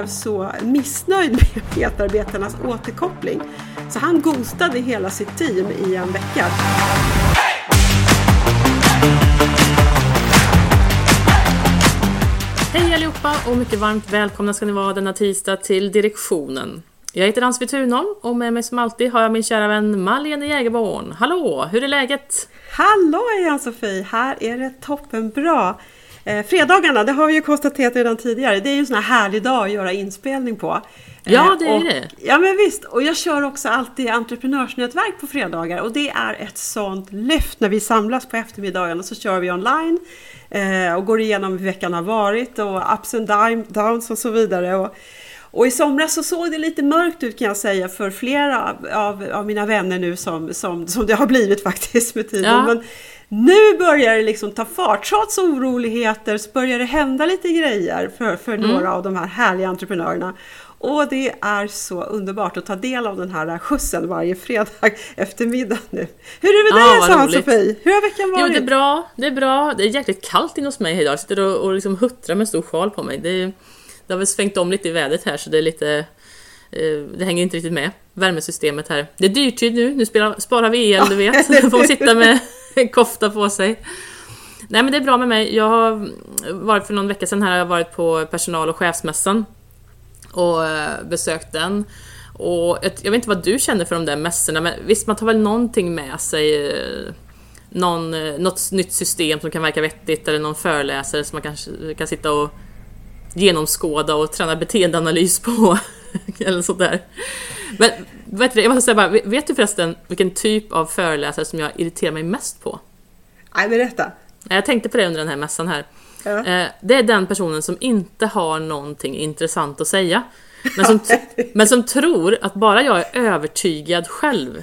blev så missnöjd med medarbetarnas återkoppling så han ghostade hela sitt team i en vecka. Hej allihopa och mycket varmt välkomna ska ni vara denna tisdag till Direktionen. Jag heter Ann-Sofie Thunholm och med mig som alltid har jag min kära vän Malene Jägerborn. Hallå, hur är läget? Hallå Ann-Sofie, här är det toppenbra. Eh, fredagarna, det har vi ju konstaterat redan tidigare, det är ju en sån här härlig dag att göra inspelning på. Ja, det är och, det. Ja, men visst. Och jag kör också alltid entreprenörsnätverk på fredagar och det är ett sånt lyft när vi samlas på eftermiddagen och så kör vi online eh, och går igenom hur veckan har varit och ups and downs och så vidare. Och, och i somras så såg det lite mörkt ut kan jag säga för flera av, av mina vänner nu som, som, som det har blivit faktiskt med tiden. Ja. Men nu börjar det liksom ta fart. Trots oroligheter så börjar det hända lite grejer för, för Mm. några av de här härliga entreprenörerna. Och det är så underbart att ta del av den här skjutsen varje fredag eftermiddag nu. Hur är det med dig vad Ann roligt. Sofie? Hur har veckan Jo, varit? det är bra. Det är bra. Det är jäkligt kallt inne hos mig idag. Jag sitter och, och liksom huttrar med en stor sjal på mig. Det, det har väl svängt om lite i vädret här så det är lite... eh, Det hänger inte riktigt med, värmesystemet här. Det är dyrtid nu, nu spelar, sparar vi el, du vet. Då får man sitta med kofta på sig. Nej men det är bra med mig. Jag har varit för någon vecka sedan här, jag har varit på personal och chefsmässan. Och eh, besökt den. Och jag, vet inte vad du känner för de där mässorna, men visst man tar väl någonting med sig. Eh, någon, eh, något nytt system som kan verka vettigt eller någon föreläsare som man kanske kan sitta och genomskåda och träna beteendeanalys på. eller sådär. Men vet du, jag måste säga bara, vet du förresten vilken typ av föreläsare som jag irriterar mig mest på? Nej, berätta. Jag tänkte på det under den här mässan här. Ja. Eh, Det är den personen som inte har någonting intressant att säga. Men som, men som tror att bara jag är övertygad själv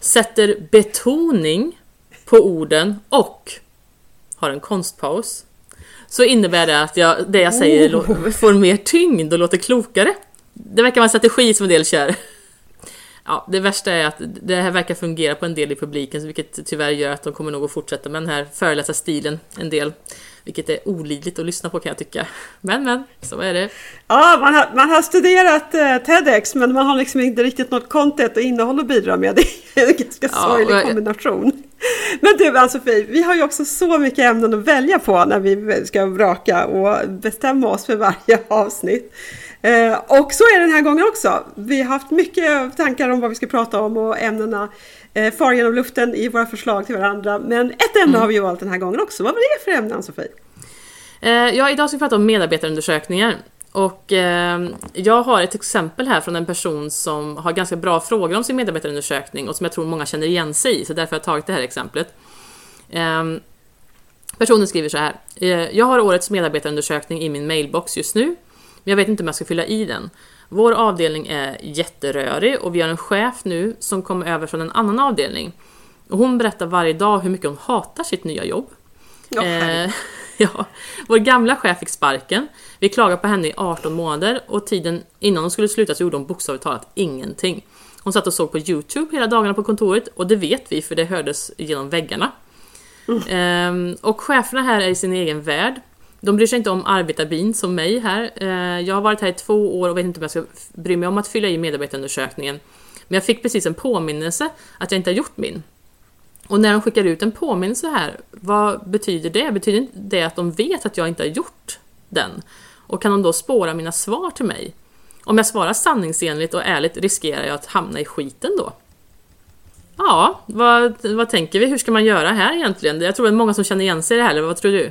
sätter betoning på orden och har en konstpaus så innebär det att jag, det jag säger lo- får mer tyngd och låter klokare. Det verkar vara en strategi som en del kör. Ja, det värsta är att det här verkar fungera på en del i publiken, vilket tyvärr gör att de kommer nog att fortsätta med den här föreläsarstilen en del. Vilket är olidligt att lyssna på kan jag tycka. Men men, så är det. Ja, man har, man har studerat eh, TEDx men man har liksom inte riktigt något content och innehåll att bidra med. Det är en ganska Ja, sorglig jag- kombination. Men du Ann-Sofie, vi har ju också så mycket ämnen att välja på när vi ska vraka och bestämma oss för varje avsnitt. Eh, och så är det den här gången också. Vi har haft mycket tankar om vad vi ska prata om och ämnena eh, far genom luften i våra förslag till varandra. Men ett ämne har vi ju valt den här gången också. Vad var det för ämne Ann-Sofie? Eh, ja, idag ska vi prata om medarbetarundersökningar. Och eh, jag har ett exempel här från en person som har ganska bra frågor om sin medarbetarundersökning och som jag tror många känner igen sig i, så därför har jag tagit det här exemplet. Eh, personen skriver så här. Jag har årets medarbetarundersökning i min mailbox just nu, men jag vet inte om jag ska fylla i den. Vår avdelning är jätterörig och vi har en chef nu som kommer över från en annan avdelning. Och hon berättar varje dag hur mycket hon hatar sitt nya jobb. Ja, herregud. Eh, ja, vår gamla chef fick sparken. Vi klagade på henne i 18 månader och tiden innan hon skulle sluta så gjorde hon bokstavligt talat ingenting. Hon satt och såg på Youtube hela dagarna på kontoret och det vet vi för det hördes genom väggarna. Ehm, och cheferna här är i sin egen värld. De bryr sig inte om arbetarbin som mig här. Eh, jag har varit här i två år och vet inte om jag ska bry mig om att fylla i medarbetarundersökningen. Men jag fick precis en påminnelse att jag inte har gjort min. Och när de skickar ut en påminnelse här, vad betyder det? Betyder inte det att de vet att jag inte har gjort den? Och kan de då spåra mina svar till mig? Om jag svarar sanningsenligt och ärligt riskerar jag att hamna i skiten då? Ja, vad, vad tänker vi? Hur ska man göra här egentligen? Jag tror det är många som känner igen sig i det här, eller vad tror du?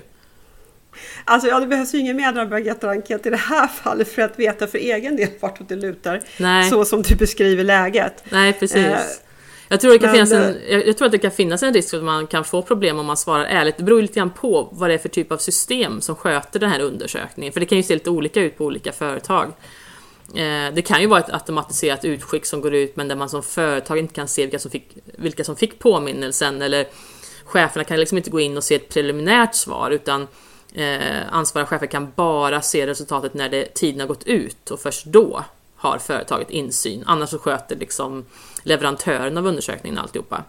Alltså ja, det behövs ju ingen medarbetarenkät i det här fallet för att veta för egen del vartåt det lutar. Nej. Så som du beskriver läget. Nej, precis. Eh, jag, tror det kan finnas en, eh, jag, tror att det kan finnas en risk att man kan få problem om man svarar ärligt. Det beror lite grann på vad det är för typ av system som sköter den här undersökningen. För det kan ju se lite olika ut på olika företag. Eh, Det kan ju vara ett automatiserat utskick som går ut men där man som företag inte kan se vilka som fick, vilka som fick påminnelsen eller cheferna kan liksom inte gå in och se ett preliminärt svar utan eh, ansvariga chefer kan bara se resultatet när det, tiden har gått ut och först då har företaget insyn. Annars så sköter liksom leverantören av undersökningen alltihopa.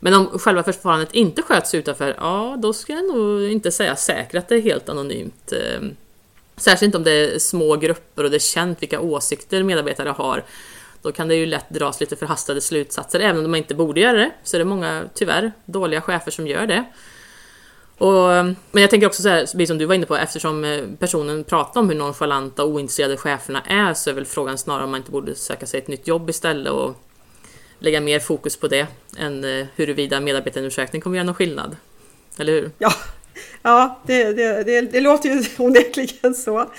Men om själva förfarandet inte sköts utanför, ja då ska jag nog inte säga säkert att det är helt anonymt. Eh, särskilt inte om det är små grupper och det är känt vilka åsikter medarbetare har. Då kan det ju lätt dras lite förhastade slutsatser, även om man inte borde göra det. Så är det många, tyvärr, dåliga chefer som gör det. Och, men jag tänker också så här, precis som du var inne på, eftersom eh, personen pratar om hur nonchalanta och ointresserade cheferna är så är väl frågan snarare om man inte borde söka sig ett nytt jobb istället och lägga mer fokus på det än eh, huruvida medarbetarundersökning kommer göra någon skillnad. Eller hur? Ja, ja det, det, det, det låter ju onekligen så.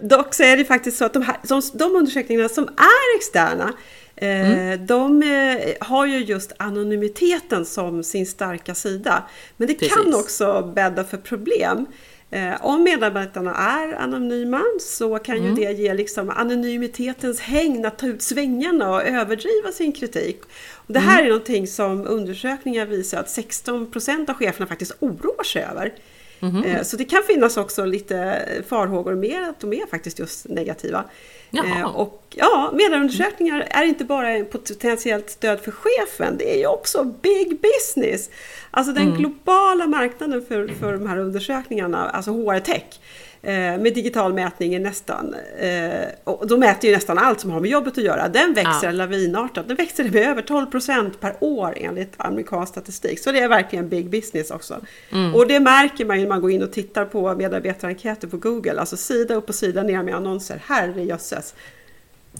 Dock så är det faktiskt så att de, här, de, de undersökningarna som är externa Mm. De eh, har ju just anonymiteten som sin starka sida. Men det Precis. kan också bädda för problem. Eh, om medarbetarna är anonyma så kan mm. ju det ge liksom anonymitetens hägn att ta ut svängarna och överdriva sin kritik. Och det här mm. är någonting som undersökningar visar att 16 procent av cheferna faktiskt oroar sig över. Mm. Så det kan finnas också lite farhågor med att de är faktiskt just negativa. Jaha. Eh, och ja, medarundersökningar är inte bara en potentiellt stöd för chefen, det är ju också big business. Alltså den mm. globala marknaden för, för de här undersökningarna, alltså HR Tech, eh, med digital mätning är nästan, eh, och de mäter ju nästan allt som har med jobbet att göra, den växer ja. lavinartat. Den växer med över 12 procent per år enligt amerikansk statistik. Så det är verkligen big business också. Mm. Och det märker man ju när man går in och tittar på medarbetarenkäter på Google, alltså sida upp och sida ner med annonser. Herrejösses!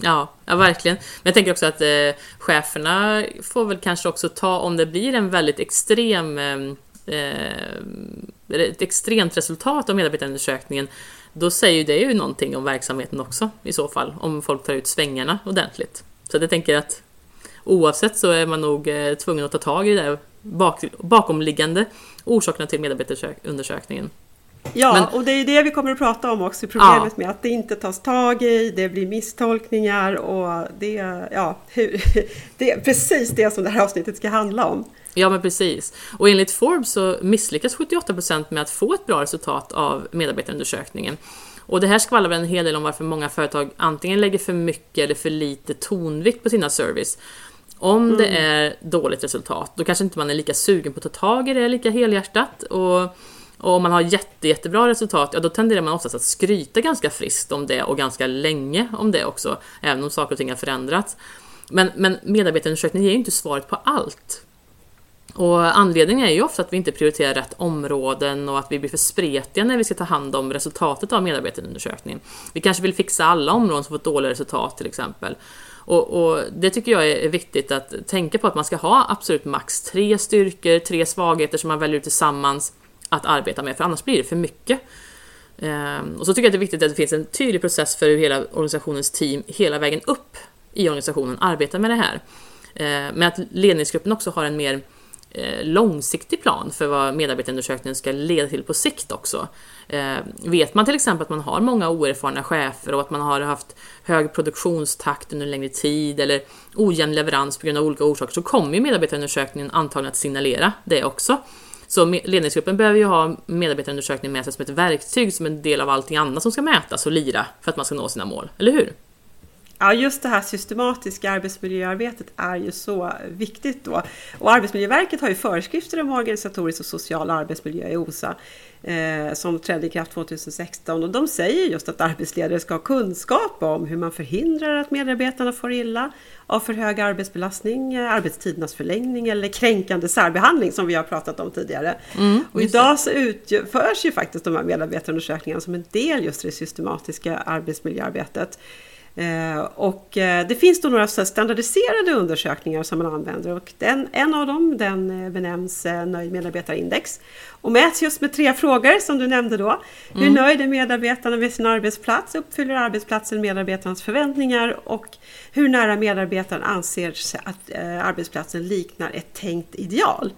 Ja, ja, verkligen. Men jag tänker också att eh, cheferna får väl kanske också ta, om det blir en väldigt extrem ehm, eh, ett extremt resultat av medarbetarundersökningen, då säger det ju någonting om verksamheten också i så fall, om folk tar ut svängarna ordentligt. Så jag tänker att oavsett så är man nog eh, tvungen att ta tag i det bak, bakomliggande orsakerna till medarbetarundersökningen. Ja, Men, och det är det vi kommer att prata om också, problemet ja. med att det inte tas tag i, det blir misstolkningar och det, ja, hur, det är precis det som det här avsnittet ska handla om. Ja men precis. Och enligt Forbes så misslyckas 78% med att få ett bra resultat av medarbetarundersökningen. Och det här skvallrar en hel del om varför många företag antingen lägger för mycket eller för lite tonvikt på sina service. Om mm. det är dåligt resultat, då kanske inte man är lika sugen på att ta tag i det lika helhjärtat. Och, och om man har jätte, jättebra resultat, ja då tenderar man oftast att skryta ganska friskt om det och ganska länge om det också, även om saker och ting har förändrats. Men, men medarbetarundersökningen ger ju inte svaret på allt. Och anledningen är ju ofta att vi inte prioriterar rätt områden och att vi blir för spretiga när vi ska ta hand om resultatet av medarbetarundersökningen. Vi kanske vill fixa alla områden som fått dåliga resultat till exempel. Och, och, det tycker jag är viktigt att tänka på att man ska ha absolut max tre styrkor, tre svagheter som man väljer ut tillsammans att arbeta med, för annars blir det för mycket. Ehm, och så tycker jag att det är viktigt att det finns en tydlig process för hur hela organisationens team hela vägen upp i organisationen arbetar med det här. Ehm, men att ledningsgruppen också har en mer Eh, långsiktig plan för vad medarbetarundersökningen ska leda till på sikt också. Eh, vet man till exempel att man har många oerfarna chefer och att man har haft hög produktionstakt under en längre tid eller ojämn leverans på grund av olika orsaker så kommer ju medarbetarundersökningen antagligen att signalera det också. Så ledningsgruppen behöver ju ha medarbetarundersökningen med sig som ett verktyg, som en del av allting annat som ska mätas och lira för att man ska nå sina mål, eller hur? Ja, just det här systematiska arbetsmiljöarbetet är ju så viktigt då. Och Arbetsmiljöverket har ju föreskrifter om organisatorisk och social arbetsmiljö i OSA eh, som trädde i kraft 2016 och de säger just att arbetsledare ska ha kunskap om hur man förhindrar att medarbetarna får illa av för hög arbetsbelastning, eh, arbetstidernas förlängning eller kränkande särbehandling som vi har pratat om tidigare. Mm, och idag så utförs ju faktiskt de här medarbetarundersökningarna som en del just i det systematiska arbetsmiljöarbetet. Eh, och eh, det finns då några standardiserade undersökningar som man använder och den, en av dem den eh, benämns Nöjd medarbetarindex och mäts just med tre frågor som du nämnde då. Mm. Hur nöjd är medarbetarna med sin arbetsplats? Uppfyller arbetsplatsen medarbetarnas förväntningar? Och hur nära medarbetaren anser sig att arbetsplatsen liknar ett tänkt ideal?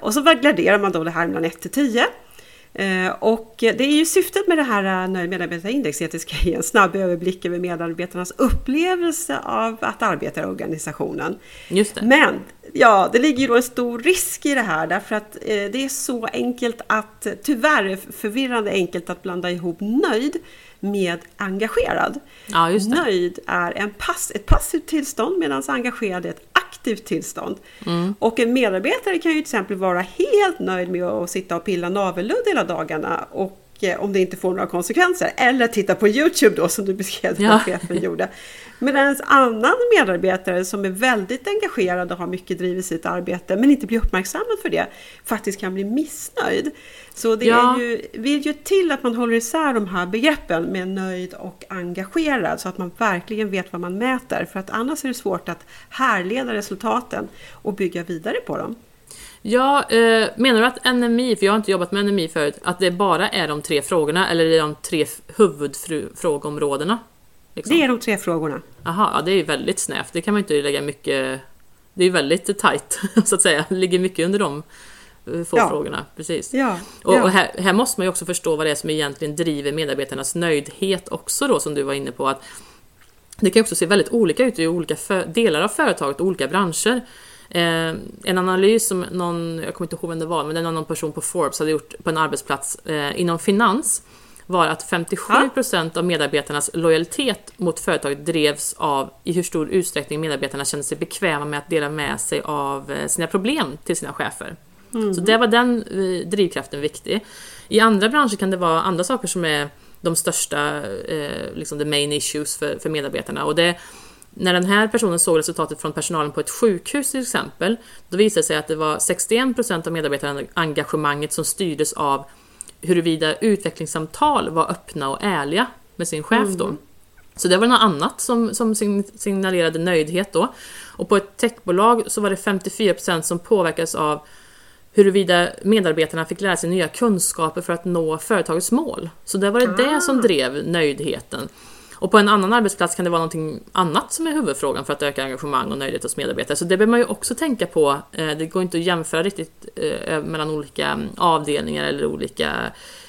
Och så graderar man då det här mellan 1 till 10 Eh, och det är ju syftet med det här eh, Nöjd medarbetarindex att det ska ge en snabb överblick över medarbetarnas upplevelse av att arbeta i organisationen. Just det. Men ja, det ligger ju då en stor risk i det här därför att eh, det är så enkelt att, tyvärr förvirrande enkelt att blanda ihop nöjd med engagerad. Ja, Nöjd är en pass, ett passivt tillstånd medan engagerad är ett aktivt tillstånd. Mm. Och en medarbetare kan ju till exempel vara helt nöjd med att sitta och pilla navelludd hela dagarna och om det inte får några konsekvenser. Eller titta på Youtube då som du beskrev Ja. chefen gjorde. Medan en annan medarbetare som är väldigt engagerad och har mycket driv i sitt arbete men inte blir uppmärksammad för det faktiskt kan bli missnöjd. Så det Ja. är ju, vill ju till att man håller isär de här begreppen med nöjd och engagerad så att man verkligen vet vad man mäter. För att annars är det svårt att härleda resultaten och bygga vidare på dem. Ja, eh, menar du att NMI, för jag har inte jobbat med NMI förut, att det bara är de tre frågorna eller är det de tre huvudfrågeområdena? Liksom? Det är de tre frågorna. Aha, ja, det är ju väldigt snävt. Det kan man inte lägga mycket... Det är ju väldigt tight, så att säga. Det ligger mycket under de eh, få Ja. frågorna. Precis. Ja, Och, ja. och här, här måste man ju också förstå vad det är som egentligen driver medarbetarnas nöjdhet också då, som du var inne på. att Det kan också se väldigt olika ut i olika för, delar av företaget och olika branscher. Eh, en analys som någon, jag kommer inte ihåg vem det var, men det var någon person på Forbes hade gjort på en arbetsplats eh, inom finans var att 57% av medarbetarnas lojalitet mot företaget drevs av i hur stor utsträckning medarbetarna kände sig bekväma med att dela med sig av eh, sina problem till sina chefer. Så där var den eh, drivkraften viktig. I andra branscher kan det vara andra saker som är de största, eh, liksom the main issues för, för medarbetarna. Och det, när den här personen såg resultatet från personalen på ett sjukhus till exempel, då visade det sig att det var 61% av medarbetarengagemanget som styrdes av huruvida utvecklingssamtal var öppna och ärliga med sin chef då. Så det var något annat som, som sign- signalerade nöjdhet då. Och på ett techbolag så var det 54% som påverkades av huruvida medarbetarna fick lära sig nya kunskaper för att nå företagets mål. Så det var det det som drev nöjdheten. Och på en annan arbetsplats kan det vara någonting annat som är huvudfrågan för att öka engagemang och nöjdhet hos medarbetare. Så det behöver man ju också tänka på. Eh, Det går inte att jämföra riktigt eh, mellan olika mm, avdelningar eller olika,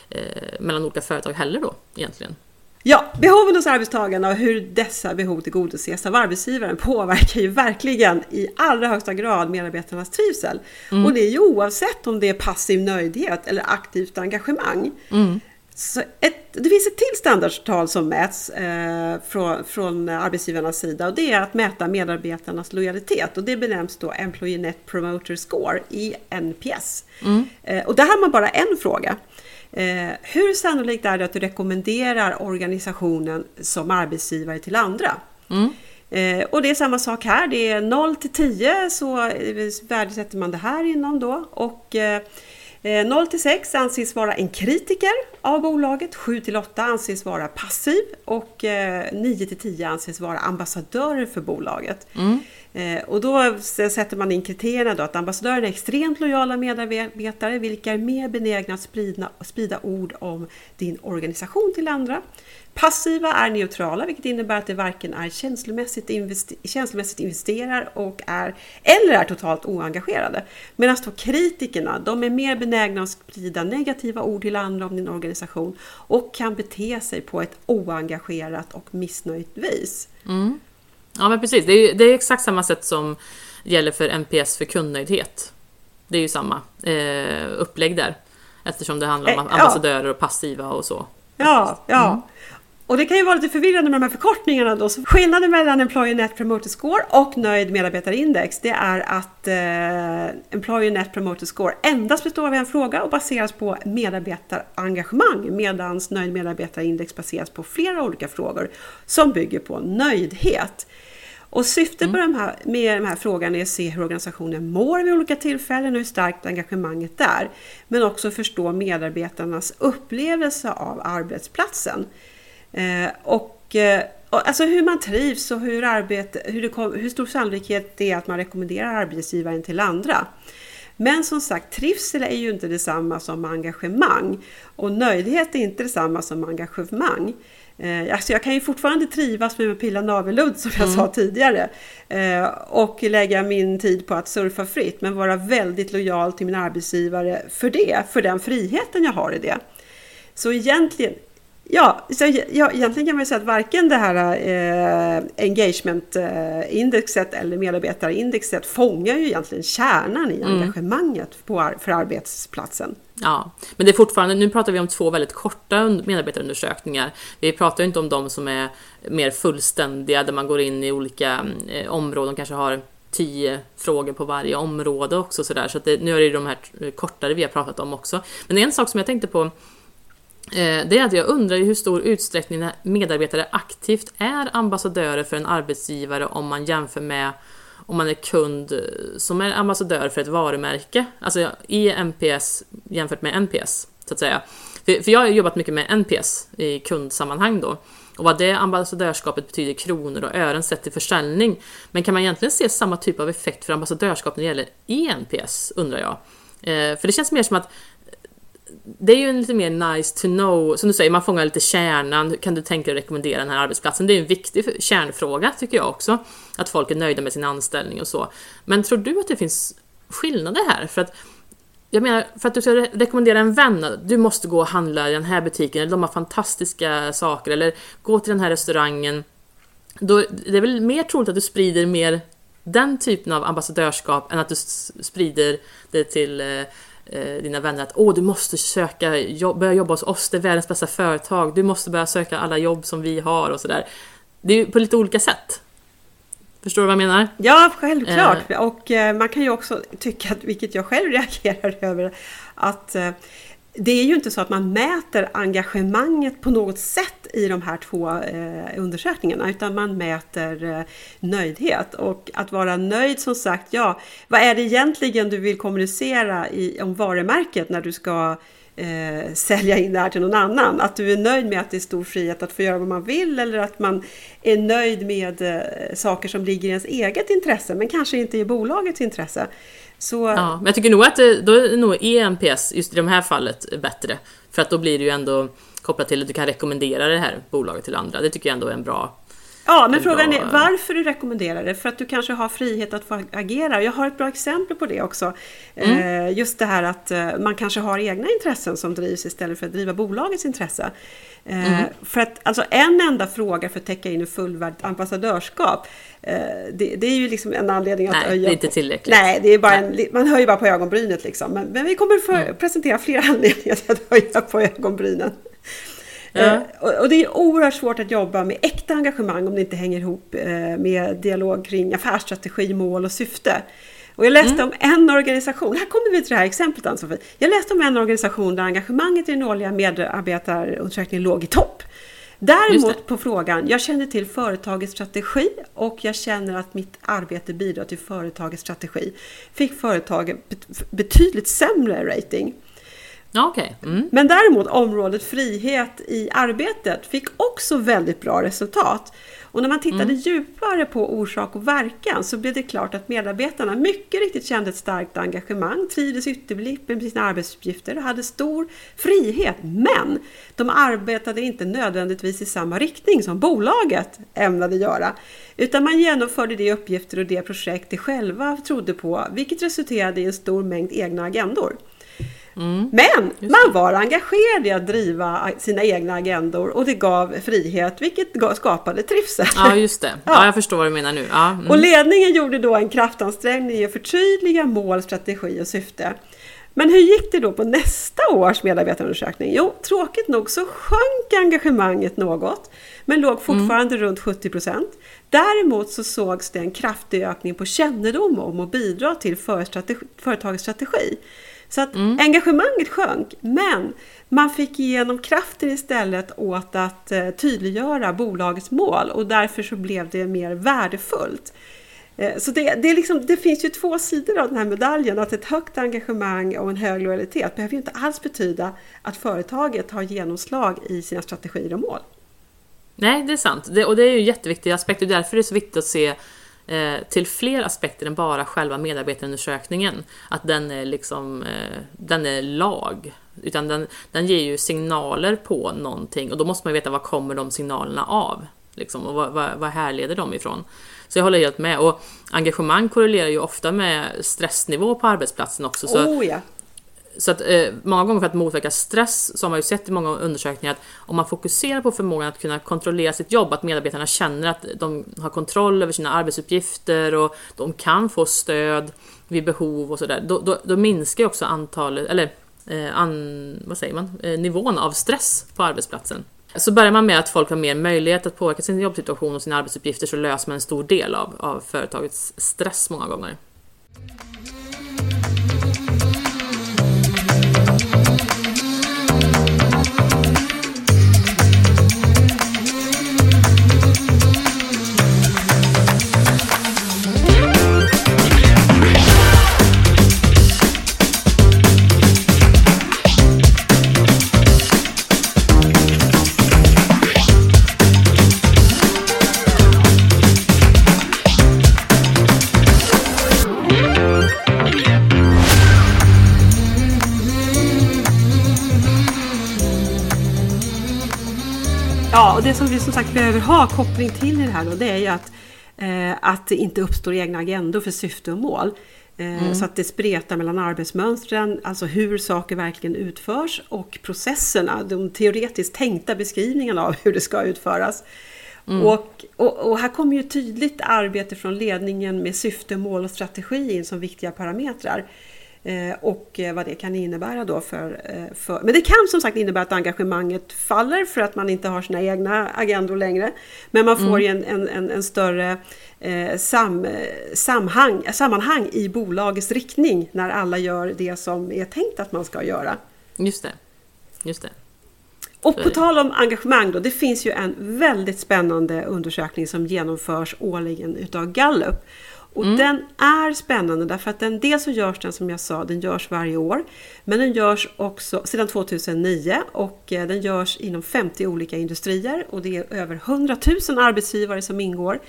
eh, mellan olika företag heller då egentligen. Ja, behoven hos arbetstagarna och hur dessa behov tillgodoses av arbetsgivaren påverkar ju verkligen i allra högsta grad medarbetarnas trivsel. Och det är ju oavsett om det är passiv nöjdhet eller aktivt engagemang. Så ett, det finns ett till standardtal som mäts eh, från, från arbetsgivarnas sida och det är att mäta medarbetarnas lojalitet och det benämns då Employee Net Promoter Score, ENPS. Eh, och där har man bara en fråga. Eh, hur sannolikt är det att du rekommenderar organisationen som arbetsgivare till andra? Eh, och det är samma sak här, det är 0 till 10 så eh, värdesätter man det här inom då. Och eh, 0 till 6 anses vara en kritiker av bolaget, 7 till 8 anses vara passiv och eh, 9 till 10 anses vara ambassadörer för bolaget. Eh, och då sätter man in kriterierna då att ambassadörer är extremt lojala medarbetare vilka är mer benägna att sprida, sprida ord om din organisation till andra. Passiva är neutrala vilket innebär att det varken är känslomässigt, investe- känslomässigt investerar och är eller är totalt oengagerade. Medan då kritikerna, de är mer benägna att sprida negativa ord till andra om din organisation och kan bete sig på ett oengagerat och missnöjt vis. Ja men precis, det är, det är exakt samma sätt som gäller för NPS för kundnöjdhet. Det är ju samma eh, upplägg där. Eftersom det handlar om Eh, ambassadörer och passiva och så. Ja, ja. Och det kan ju vara lite förvirrande med de här förkortningarna då. Så skillnaden mellan Employer Net Promoter Score och Nöjd Medarbetarindex det är att eh, Employer Net Promoter Score endast består av en fråga och baseras på medarbetarengagemang medan Nöjd Medarbetarindex baseras på flera olika frågor som bygger på nöjdhet. Och syftet med, de här, med den här frågan är att se hur organisationen mår vid olika tillfällen och hur starkt engagemanget är. Men också förstå medarbetarnas upplevelse av arbetsplatsen. Eh, och, eh, och alltså hur man trivs och hur, arbete, hur, det hur stor sannolikhet det är att man rekommenderar arbetsgivaren till andra. Men som sagt, trivsel är ju inte detsamma som engagemang och nöjdhet är inte detsamma som engagemang. Eh, alltså jag kan ju fortfarande trivas med att pilla navelludd som jag sa tidigare eh, och lägga min tid på att surfa fritt men vara väldigt lojal till min arbetsgivare för det, för den friheten jag har i det. Så egentligen, ja, så, ja egentligen kan man säga att varken det här eh, engagement-indexet eller medarbetarindexet fångar ju egentligen kärnan i engagemanget på, för arbetsplatsen. Ja, men det är fortfarande, nu pratar vi om två väldigt korta und- medarbetarundersökningar. Vi pratar ju inte om de som är mer fullständiga, där man går in i olika eh, områden, kanske har tio frågor på varje område också sådär. Så att det, nu är det ju de här kortare vi har pratat om också. Men en sak som jag tänkte på Eh, det är att jag undrar i hur stor utsträckning medarbetare aktivt är ambassadörer för en arbetsgivare om man jämför med om man är kund eh, som är ambassadör för ett varumärke, alltså i NPS jämfört med NPS, så att säga. För, jag har jobbat mycket med NPS i kundsammanhang då, och vad det ambassadörskapet betyder i kronor och ören sett till försäljning. Men kan man egentligen se samma typ av effekt för ambassadörskap när det gäller ENPS, undrar jag. Eh, för det känns mer som att det är ju en lite mer nice to know, som du säger, man fångar lite kärnan. Kan du tänka dig att rekommendera den här arbetsplatsen? Det är en viktig kärnfråga tycker jag också. Att folk är nöjda med sin anställning och så. Men tror du att det finns skillnader här? För att jag menar, för att du ska rekommendera en vän, du måste gå och handla i den här butiken, eller de har fantastiska saker, eller gå till den här restaurangen. Då, det är väl mer troligt att du sprider mer den typen av ambassadörskap än att du sprider det till eh, eh, dina vänner att åh, du måste söka, jobb, börja jobba hos oss, det är världens bästa företag, du måste börja söka alla jobb som vi har och sådär. Det är ju på lite olika sätt. Förstår du vad jag menar? Ja, självklart. Eh. Och eh, man kan ju också tycka, vilket jag själv reagerar över, att eh, det är ju inte så att man mäter engagemanget på något sätt i de här två eh, undersökningarna utan man mäter eh, nöjdhet. Och att vara nöjd som sagt, ja, vad är det egentligen du vill kommunicera i, om varumärket när du ska eh, sälja in det här till någon annan? Att du är nöjd med att det är stor frihet att få göra vad man vill eller att man är nöjd med eh, saker som ligger i ens eget intresse men kanske inte i bolagets intresse. Så... Ja, men jag tycker nog att då är nog EMPS just i det här fallet bättre. För att då blir det ju ändå kopplat till att du kan rekommendera det här bolaget till andra. Det tycker jag ändå är en bra Ja, men frågan bra... är varför du rekommenderar det? För att du kanske har frihet att få agera. Jag har ett bra exempel på det också. Mm. Eh, just det här att eh, man kanske har egna intressen som drivs istället för att driva bolagets intresse. Eh, mm. För att alltså en enda fråga för att täcka in en fullvärdigt ambassadörskap det, det, är ju liksom en anledning att Nej, höja... det är inte tillräckligt. Nej, det är bara en, man höjer bara på ögonbrynet liksom. Men, men vi kommer få mm. presentera fler anledningar till att höja på ögonbrynen. Ja. Eh, och, det är oerhört svårt att jobba med äkta engagemang om det inte hänger ihop eh, med dialog kring affärsstrategi, mål och syfte. Och jag läste mm. om en organisation, här kommer vi till det här exemplet Ann-Sofie. Jag läste om en organisation där engagemanget i den årliga medarbetarundersökningen låg i topp. Däremot på frågan, jag känner till företagets strategi och jag känner att mitt arbete bidrar till företagets strategi. Fick företaget betydligt sämre rating. Okay. Mm. Men däremot området frihet i arbetet fick också väldigt bra resultat. Och när man tittade mm. djupare på orsak och verkan så blev det klart att medarbetarna mycket riktigt kände ett starkt engagemang, trivdes ytterligt med sina arbetsuppgifter och hade stor frihet. Men de arbetade inte nödvändigtvis i samma riktning som bolaget ämnade göra. Utan man genomförde de uppgifter och det projekt de själva trodde på, vilket resulterade i en stor mängd egna agendor. Mm. Men man var engagerad i att driva sina egna agendor och det gav frihet vilket skapade trivsel. Ja, just det. Ja, jag förstår vad du menar nu. Ja, mm. Och ledningen gjorde då en kraftansträngning i att förtydliga mål, strategi och syfte. Men hur gick det då på nästa års medarbetarundersökning? Jo, tråkigt nog så sjönk engagemanget något, men låg fortfarande mm. runt 70 procent. Däremot så sågs det en kraftig ökning på kännedom om och bidra till företagets strategi. Så att mm. engagemanget sjönk, men man fick igenom kraften istället åt att eh, tydliggöra bolagets mål och därför så blev det mer värdefullt. Eh, så det, det, liksom, det, finns ju två sidor av den här medaljen. Att ett högt engagemang och en hög lojalitet behöver ju inte alls betyda att företaget har genomslag i sina strategier och mål. Nej, det är sant. Det, och det är ju en jätteviktig aspekt och därför är det så viktigt att se Eh, till fler aspekter än bara själva medarbetarundersökningen. Att den är liksom, eh, den är lag. Utan den, den ger ju signaler på någonting och då måste man veta vad kommer de signalerna av? Liksom, och vad, vad, vad härleder de ifrån? Så jag håller helt med. Och engagemang korrelerar ju ofta med stressnivå på arbetsplatsen också. Så oh, ja. Så att eh, många gånger för att motverka stress så har man ju sett i många undersökningar att om man fokuserar på förmågan att kunna kontrollera sitt jobb, att medarbetarna känner att de har kontroll över sina arbetsuppgifter och de kan få stöd vid behov och sådär, då, då, då, minskar ju också antalet, eller eh, an, vad säger man, eh, nivån av stress på arbetsplatsen. Så börjar man med att folk har mer möjlighet att påverka sin jobbsituation och sina arbetsuppgifter så löser man en stor del av, av företagets stress många gånger. Ja, och det som vi som sagt behöver ha koppling till i det här då, det är ju att, eh, att det inte uppstår egna agendor för syfte och mål. Eh, mm. Så att det spretar mellan arbetsmönstren, alltså hur saker verkligen utförs och processerna, de teoretiskt tänkta beskrivningarna av hur det ska utföras. Mm. Och, och, och, här kommer ju tydligt arbete från ledningen med syfte, mål och strategi in som viktiga parametrar. Eh, och vad det kan innebära då för, eh, för... Men det kan som sagt innebära att engagemanget faller för att man inte har sina egna agendor längre. Men man får mm. en, en, en, större eh, sam, samhang, sammanhang i bolagets riktning när alla gör det som är tänkt att man ska göra. Just det. Just det. Och på tal om engagemang då, det finns ju en väldigt spännande undersökning som genomförs årligen utav Gallup. Och mm. den är spännande därför att den, dels så görs den som jag sa, den görs varje år. Men den görs också sedan 2009 och eh, den görs inom 50 olika industrier och det är över 100 000 arbetsgivare som ingår.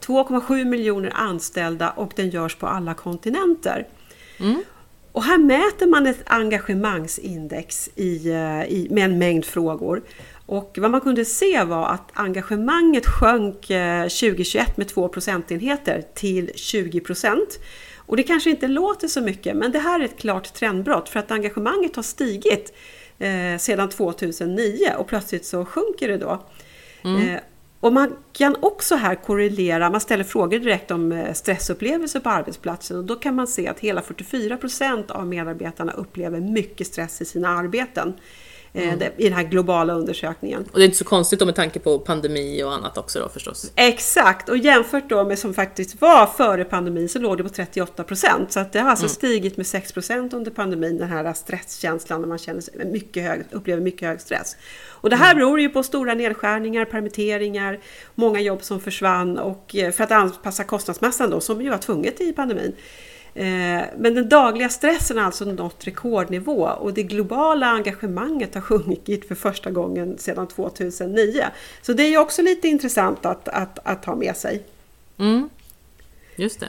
2,7 miljoner anställda och den görs på alla kontinenter. Mm. Och här mäter man ett engagemangsindex i, eh, i, med en mängd frågor. Och vad man kunde se var att engagemanget sjönk 2021 eh, med 2 procentenheter till 20 procent. Och det kanske inte låter så mycket, men det här är ett klart trendbrott för att engagemanget har stigit eh, sedan 2009 och plötsligt så sjunker det då. Mm. Eh, och man kan också här korrelera, man ställer frågor direkt om stressupplevelser på arbetsplatsen och då kan man se att hela 44 procent av medarbetarna upplever mycket stress i sina arbeten. Eh, mm. i den här globala undersökningen. Och det är inte så konstigt då med tanke på pandemi och annat också då förstås? Exakt, och jämfört då med som faktiskt var före pandemin så låg det på 38 procent. Så att det har alltså mm. stigit med 6 procent under pandemin, den här stresskänslan när man känner sig mycket hög, upplever mycket hög stress. Och det här mm. beror ju på stora nedskärningar, permitteringar, många jobb som försvann och eh, för att anpassa kostnadsmassan då, som ju var tvunget i pandemin. Eh, men den dagliga stressen har alltså nått rekordnivå och det globala engagemanget har sjunkit för första gången sedan 2009. Så det är ju också lite intressant att, att, att ha med sig. Mm. Just det.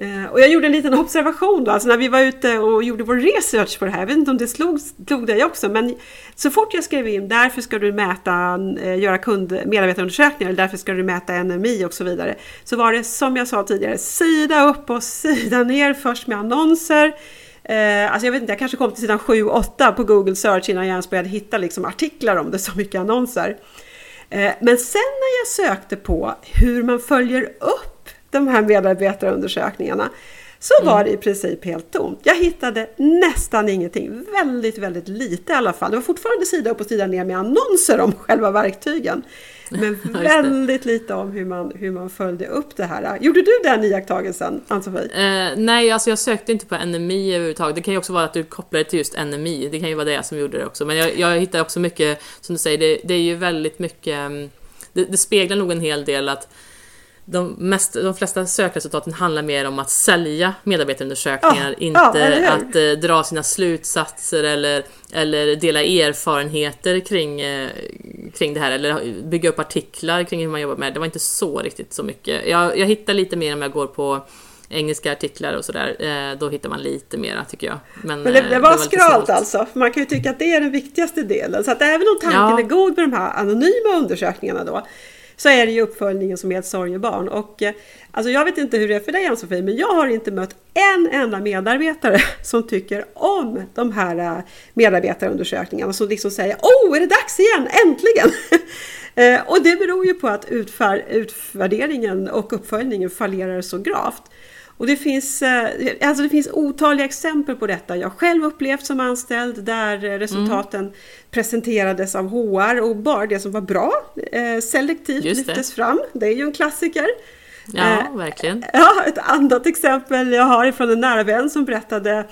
Eh, och jag gjorde en liten observation då, alltså när vi var ute och gjorde vår research på det här. Jag vet inte om det slog, slog dig också, men så fort jag skrev in därför ska du mäta, eh, göra kund, medarbetarundersökningar, eller därför ska du mäta NMI och så vidare. Så var det som jag sa tidigare, sida upp och sida ner först med annonser. Eh, alltså jag vet inte, jag kanske kom till sidan 7-8 på Google Search innan jag ens började hitta liksom artiklar om det, så mycket annonser. men sen när jag sökte på hur man följer upp de här medarbetarundersökningarna så mm. var det i princip helt tomt. Jag hittade nästan ingenting, väldigt, väldigt lite i alla fall. Det var fortfarande sida upp och sida ner med annonser om själva verktygen. Men väldigt lite om hur man, hur man följde upp det här. Gjorde du den iakttagelsen, Ann-Sofie? Eh, nej, alltså jag sökte inte på NMI överhuvudtaget. Det kan ju också vara att du kopplar det till just NMI. Det kan ju vara det som gjorde det också. Men jag, jag hittar också mycket, som du säger, det, det är ju väldigt mycket... Mm, det, det speglar nog en hel del att de, mest, de flesta sökresultaten handlar mer om att sälja medarbetarundersökningar, ja, inte ja, att eh, dra sina slutsatser eller, eller dela erfarenheter kring, eh, kring det här eller bygga upp artiklar kring hur man jobbar med det. Det var inte så riktigt så mycket. Jag, jag hittar lite mer om jag går på engelska artiklar och sådär, eh, då hittar man lite mera tycker jag. Men, Men det, det, eh, var, var skralt alltså, man kan ju tycka att det är den viktigaste delen. Så att även om tanken ja. är god med de här anonyma undersökningarna då, så är det ju uppföljningen som är ett sorgebarn. Och, eh, alltså jag vet inte hur det är för dig Ann-Sofie, men jag har inte mött en enda medarbetare som tycker om de här eh, medarbetarundersökningarna som liksom säger Åh, är det dags igen? Äntligen! Eh, och det beror ju på att utfär, utvärderingen och uppföljningen fallerar så gravt. Och det finns, eh, alltså det finns otaliga exempel på detta. Jag själv upplevt som anställd där resultaten mm. presenterades av HR och bara det som var bra eh, selektivt lyftes fram. Det är ju en klassiker. Ja, eh, verkligen. Ja, ett annat exempel jag har ifrån en nära vän som berättade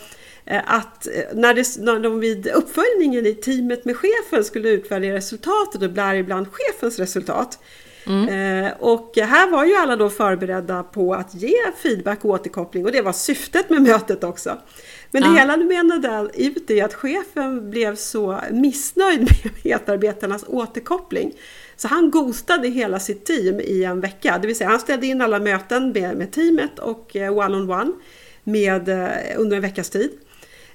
att när, det, när de vid uppföljningen i teamet med chefen skulle utvärdera resultatet och blir ibland chefens resultat Mm. Eh, och här var ju alla då förberedda på att ge feedback och återkoppling och det var syftet med mötet också. Men det ja. hela menade ut i att chefen blev så missnöjd med medarbetarnas återkoppling så han ghostade hela sitt team i en vecka. Det vill säga han ställde in alla möten med, med teamet och one-on-one med, eh, under en veckas tid.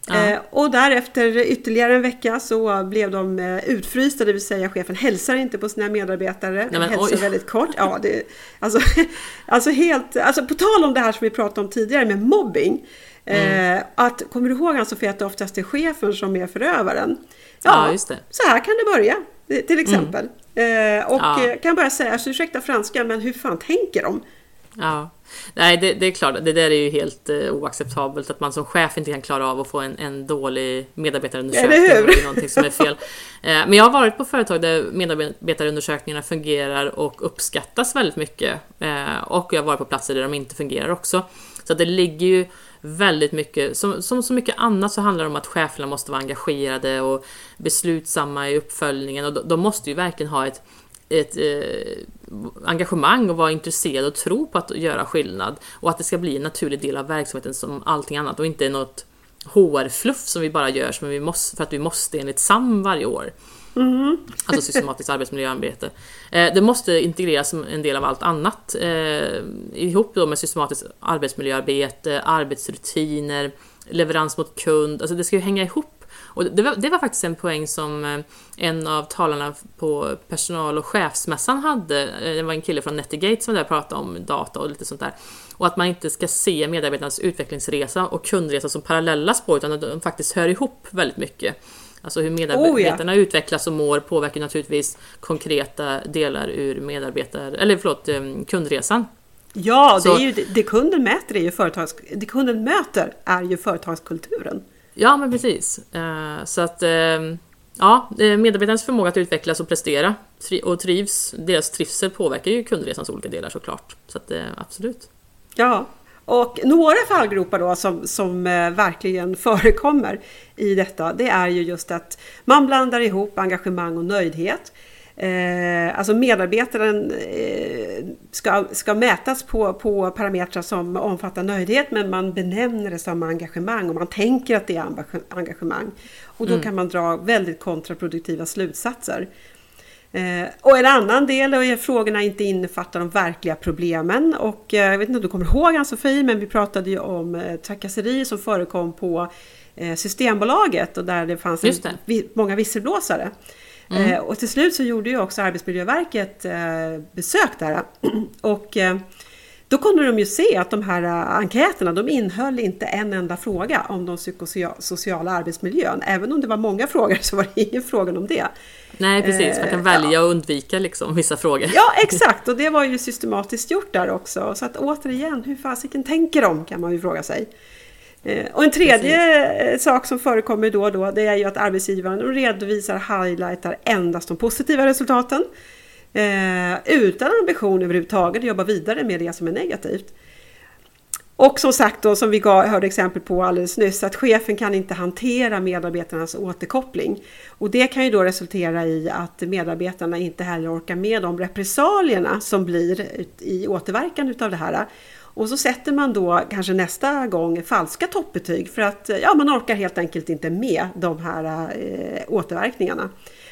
Ja. Eh, och därefter ytterligare en vecka så blev de eh, utfrysta, det vill säga chefen hälsar inte på sina medarbetare. Nej, men, hälsar oj. väldigt kort. Ja, det, alltså, alltså, helt, alltså på tal om det här som vi pratade om tidigare med mobbing. Mm. Eh, att, kommer du ihåg Sofia att det oftast är chefen som är förövaren? Ja, ja just det. så här kan det börja till exempel. Mm. Eh, och ja. kan bara säga, alltså, ursäkta franska, men hur fan tänker de? Ja. Nej, det, det, är klart, det där är ju helt eh, oacceptabelt att man som chef inte kan klara av att få en, en dålig medarbetarundersökning. Eller hur? Det är någonting som är fel. Eh, men jag har varit på företag där medarbetarundersökningarna fungerar och uppskattas väldigt mycket. Eh, och jag har varit på platser där de inte fungerar också. Så det ligger ju väldigt mycket, som, som så mycket annat så handlar det om att cheferna måste vara engagerade och beslutsamma i uppföljningen och de, de måste ju verkligen ha ett ett eh, engagemang och vara intresserad och tro på att göra skillnad. Och att det ska bli en naturlig del av verksamheten som allting annat och inte något HR-fluff som vi bara gör som vi måste, för att vi måste enligt SAM varje år. Mm. Alltså systematiskt arbetsmiljöarbete. Eh, det måste integreras som en del av allt annat. Eh, ihop då med systematiskt arbetsmiljöarbete, arbetsrutiner, leverans mot kund. Alltså det ska ju hänga ihop och det var, det var faktiskt en poäng som eh, en av talarna på personal och chefsmässan hade. Eh, det var en kille från Netigate som där pratade om data och lite sånt där. Och att man inte ska se medarbetarnas utvecklingsresa och kundresa som parallella spår utan att de faktiskt hör ihop väldigt mycket. Alltså hur medarbetarna oh, ja. utvecklas och mår påverkar naturligtvis konkreta delar ur medarbetar, eller förlåt, eh, kundresan. Ja, det, är ju, det kunden mäter är ju företags, det kunden möter är ju företagskulturen. Ja, men precis. Eh, så att ehm, ja, medarbetarnas förmåga att utvecklas och prestera och trivs, deras trivsel påverkar ju kundresans olika delar såklart. Så att eh, absolut. Ja, och några fallgropar då som, som eh, verkligen förekommer i detta, det är ju just att man blandar ihop engagemang och nöjdhet. Eh, alltså medarbetaren eh, ska, ska mätas på, på parametrar som omfattar nöjdhet men man benämner det som engagemang och man tänker att det är engagemang. Och då mm. kan man dra väldigt kontraproduktiva slutsatser. Eh, och en annan del är att frågorna inte innefattar de verkliga problemen. Och eh, jag vet inte om du kommer ihåg Ann-Sofie, men vi pratade ju om eh, trakasserier som förekom på eh, Systembolaget och där det fanns en, många visselblåsare. Mm. Eh, och till slut så gjorde ju också Arbetsmiljöverket eh, besök där. Och eh, då kunde de ju se att de här enkäterna, de innehöll inte en enda fråga om den psykosociala arbetsmiljön. Även om det var många frågor så var det ingen fråga om det. Nej precis, man kan välja ja. att undvika liksom, vissa frågor. Ja exakt, och det var ju systematiskt gjort där också. Så att återigen, hur fasiken tänker de kan man ju fråga sig. Eh, och en tredje Precis. Eh, sak som förekommer då och då det är ju att arbetsgivaren redovisar, highlightar endast de positiva resultaten. Eh, utan ambition överhuvudtaget att jobba vidare med det som är negativt. Och som sagt då, som vi gav, hörde exempel på alldeles nyss, att chefen kan inte hantera medarbetarnas återkoppling. Och det kan ju då resultera i att medarbetarna inte heller orkar med de repressalierna som blir i återverkan utav det här. Och så sätter man då kanske nästa gång falska toppbetyg för att ja, man orkar helt enkelt inte med de här eh, återverkningarna.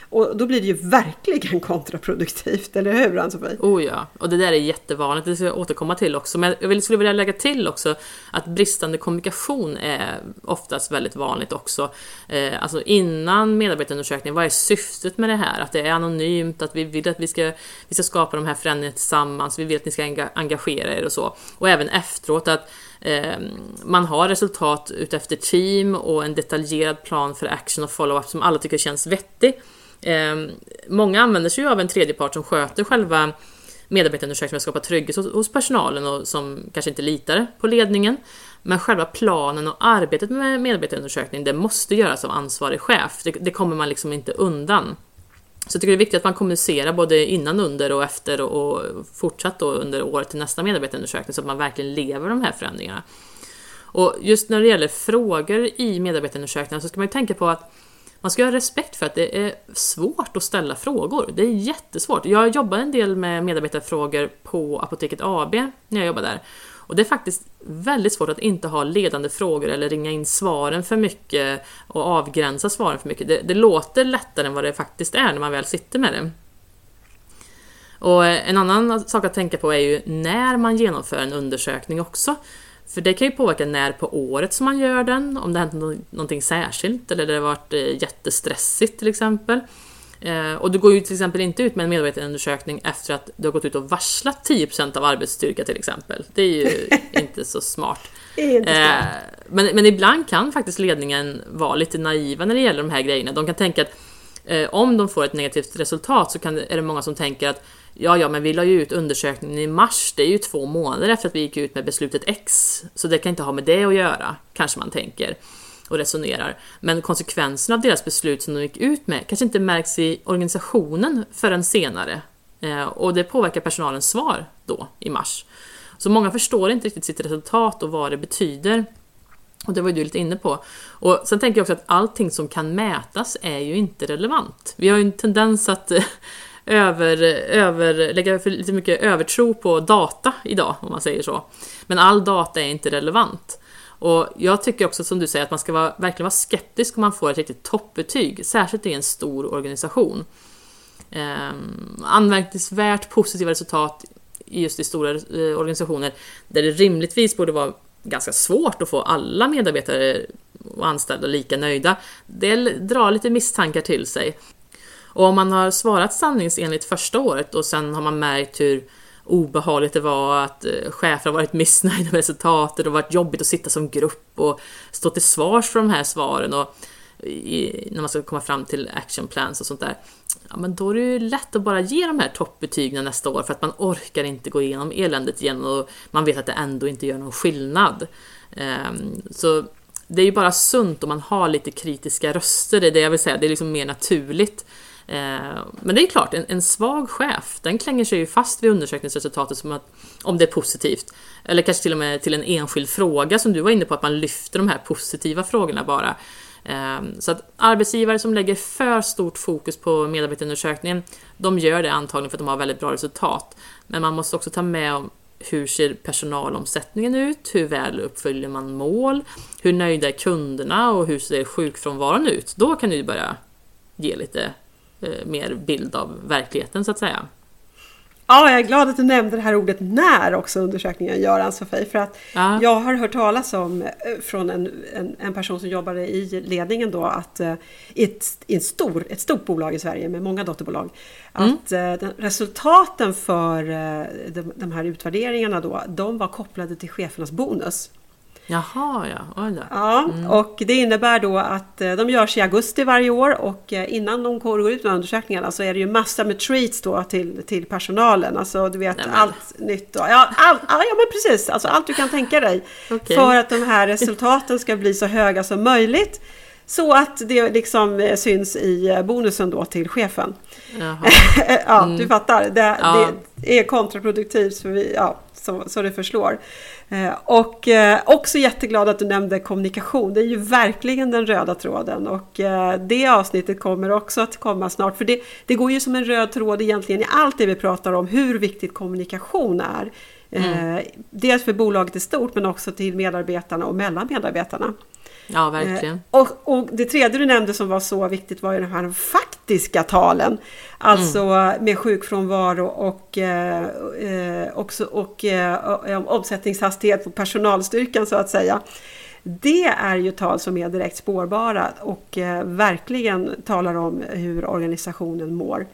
Och då blir det ju verkligen kontraproduktivt, eller hur Ann-Sofie? Oh ja, och det där är jättevanligt, det ska jag återkomma till också. Men jag skulle vilja lägga till också att bristande kommunikation är oftast väldigt vanligt också. Eh, alltså innan medarbetarundersökningen, vad är syftet med det här? Att det är anonymt, att vi vill att vi ska, vi ska skapa de här förändringarna tillsammans, vi vill att ni ska engagera er och så. Och även efteråt att ehm, man har resultat utefter team och en detaljerad plan för action och follow-up som alla tycker känns vettig. Eh, många använder sig av en tredjepart som sköter själva medarbetarundersökningen för att skapa trygghet hos, personalen och som kanske inte litar på ledningen. Men själva planen och arbetet med medarbetarundersökning, det måste göras av ansvarig chef. Det, det kommer man liksom inte undan. Så jag tycker det är viktigt att man kommunicerar både innan, under och efter och, och fortsatt då under året till nästa medarbetarundersökning så att man verkligen lever de här förändringarna. Och just när det gäller frågor i medarbetarundersökningarna så ska man ju tänka på att man ska ha respekt för att det är svårt att ställa frågor. Det är jättesvårt. Jag jobbade en del med medarbetarfrågor på Apoteket AB när jag jobbade där. Och det är faktiskt väldigt svårt att inte ha ledande frågor eller ringa in svaren för mycket och avgränsa svaren för mycket. Det, det låter lättare än vad det faktiskt är när man väl sitter med det. Och en annan sak att tänka på är ju när man genomför en undersökning också. För det kan ju påverka när på året som man gör den, om det hänt någonting särskilt eller det har varit eh, jättestressigt till exempel. Eh, och du går ju till exempel inte ut med en medarbetarundersökning efter att du har gått ut och varslat 10% av arbetsstyrka till exempel. Det är ju inte så smart. Inte eh, men, men ibland kan faktiskt ledningen vara lite naiva när det gäller de här grejerna. De kan tänka att om de får ett negativt resultat så kan, är det många som tänker att Ja, ja, men vi la ju ut undersökningen i mars, det är ju två månader efter att vi gick ut med beslutet X, så det kan inte ha med det att göra, kanske man tänker och resonerar. Men konsekvenserna av deras beslut som de gick ut med kanske inte märks i organisationen förrän senare. Eh, och det påverkar personalens svar då, i mars. Så många förstår inte riktigt sitt resultat och vad det betyder. Och det var ju du lite inne på. Och sen tänker jag också att allting som kan mätas är ju inte relevant. Vi har ju en tendens att över, över, lägga för lite mycket övertro på data idag, om man säger så. Men all data är inte relevant. Och jag tycker också som du säger att man ska vara, verkligen vara skeptisk om man får ett riktigt toppbetyg, särskilt i en stor organisation. Eh, anmärkningsvärt positiva resultat just i stora eh, organisationer där det rimligtvis borde vara ganska svårt att få alla medarbetare och anställda lika nöjda. Det drar lite misstankar till sig. Och om man har svarat sanningsenligt första året och sen har man märkt hur obehagligt det var att eh, chefer har varit missnöjda med resultatet och varit jobbigt att sitta som grupp och stå till svars för de här svaren och i, när man ska komma fram till action plans och sånt där. Ja, men då är det ju lätt att bara ge de här toppbetygen nästa år för att man orkar inte gå igenom eländet igen och man vet att det ändå inte gör någon skillnad. Ehm, så det är ju bara sunt om man har lite kritiska röster, det är det jag vill säga, det är liksom mer naturligt. Eh, men det är klart, en, en, svag chef, den klänger sig ju fast vid undersökningsresultatet som att, om det är positivt. Eller kanske till och med till en enskild fråga som du var inne på, att man lyfter de här positiva frågorna bara. Eh, så att arbetsgivare som lägger för stort fokus på medarbetarundersökningen, de gör det antagligen för att de har väldigt bra resultat. Men man måste också ta med hur ser personalomsättningen ut? Hur väl uppfyller man mål? Hur nöjda är kunderna och hur ser sjukfrånvaron ut? Då kan du börja ge lite mer bild av verkligheten så att säga. Ja, jag är glad att du nämnde det här ordet när också undersökningen Göran Sofie. För att ja. jag har hört talas om eh, från en, en, en, person som jobbade i ledningen då att eh, i ett, i ett, stor, ett stort bolag i Sverige med många dotterbolag. Mm. Att eh, den, resultaten för de, de här utvärderingarna då, de var kopplade till chefernas bonus. Jaha, ja. Oj Ja, mm. och det innebär då att eh, de görs i augusti varje år och eh, innan de går ut med undersökningarna så är det ju massa med treats då till, till personalen. Alltså du vet Nej, allt nytt. Och, ja, all, ja, men precis. Alltså allt du kan tänka dig. Okay. För att de här resultaten ska bli så höga som möjligt. Så att det liksom eh, syns i bonusen då till chefen. ja, mm. du fattar. Det, ja. det, är kontraproduktivt för vi, ja, så, så det förslår. Eh, och eh, också jätteglad att du nämnde kommunikation. Det är ju verkligen den röda tråden och eh, det avsnittet kommer också att komma snart. För det, det går ju som en röd tråd egentligen i allt det vi pratar om, hur viktigt kommunikation är. Mm. Dels för bolaget i stort men också till medarbetarna och mellan medarbetarna. Ja, verkligen. Eh, och, och, det tredje du nämnde som var så viktigt var ju de här faktiska talen. Alltså mm. med sjukfrånvaro och, eh, eh också, och eh, omsättningshastighet på personalstyrkan så att säga. Det är ju tal som är direkt spårbara och eh, verkligen talar om hur organisationen mår.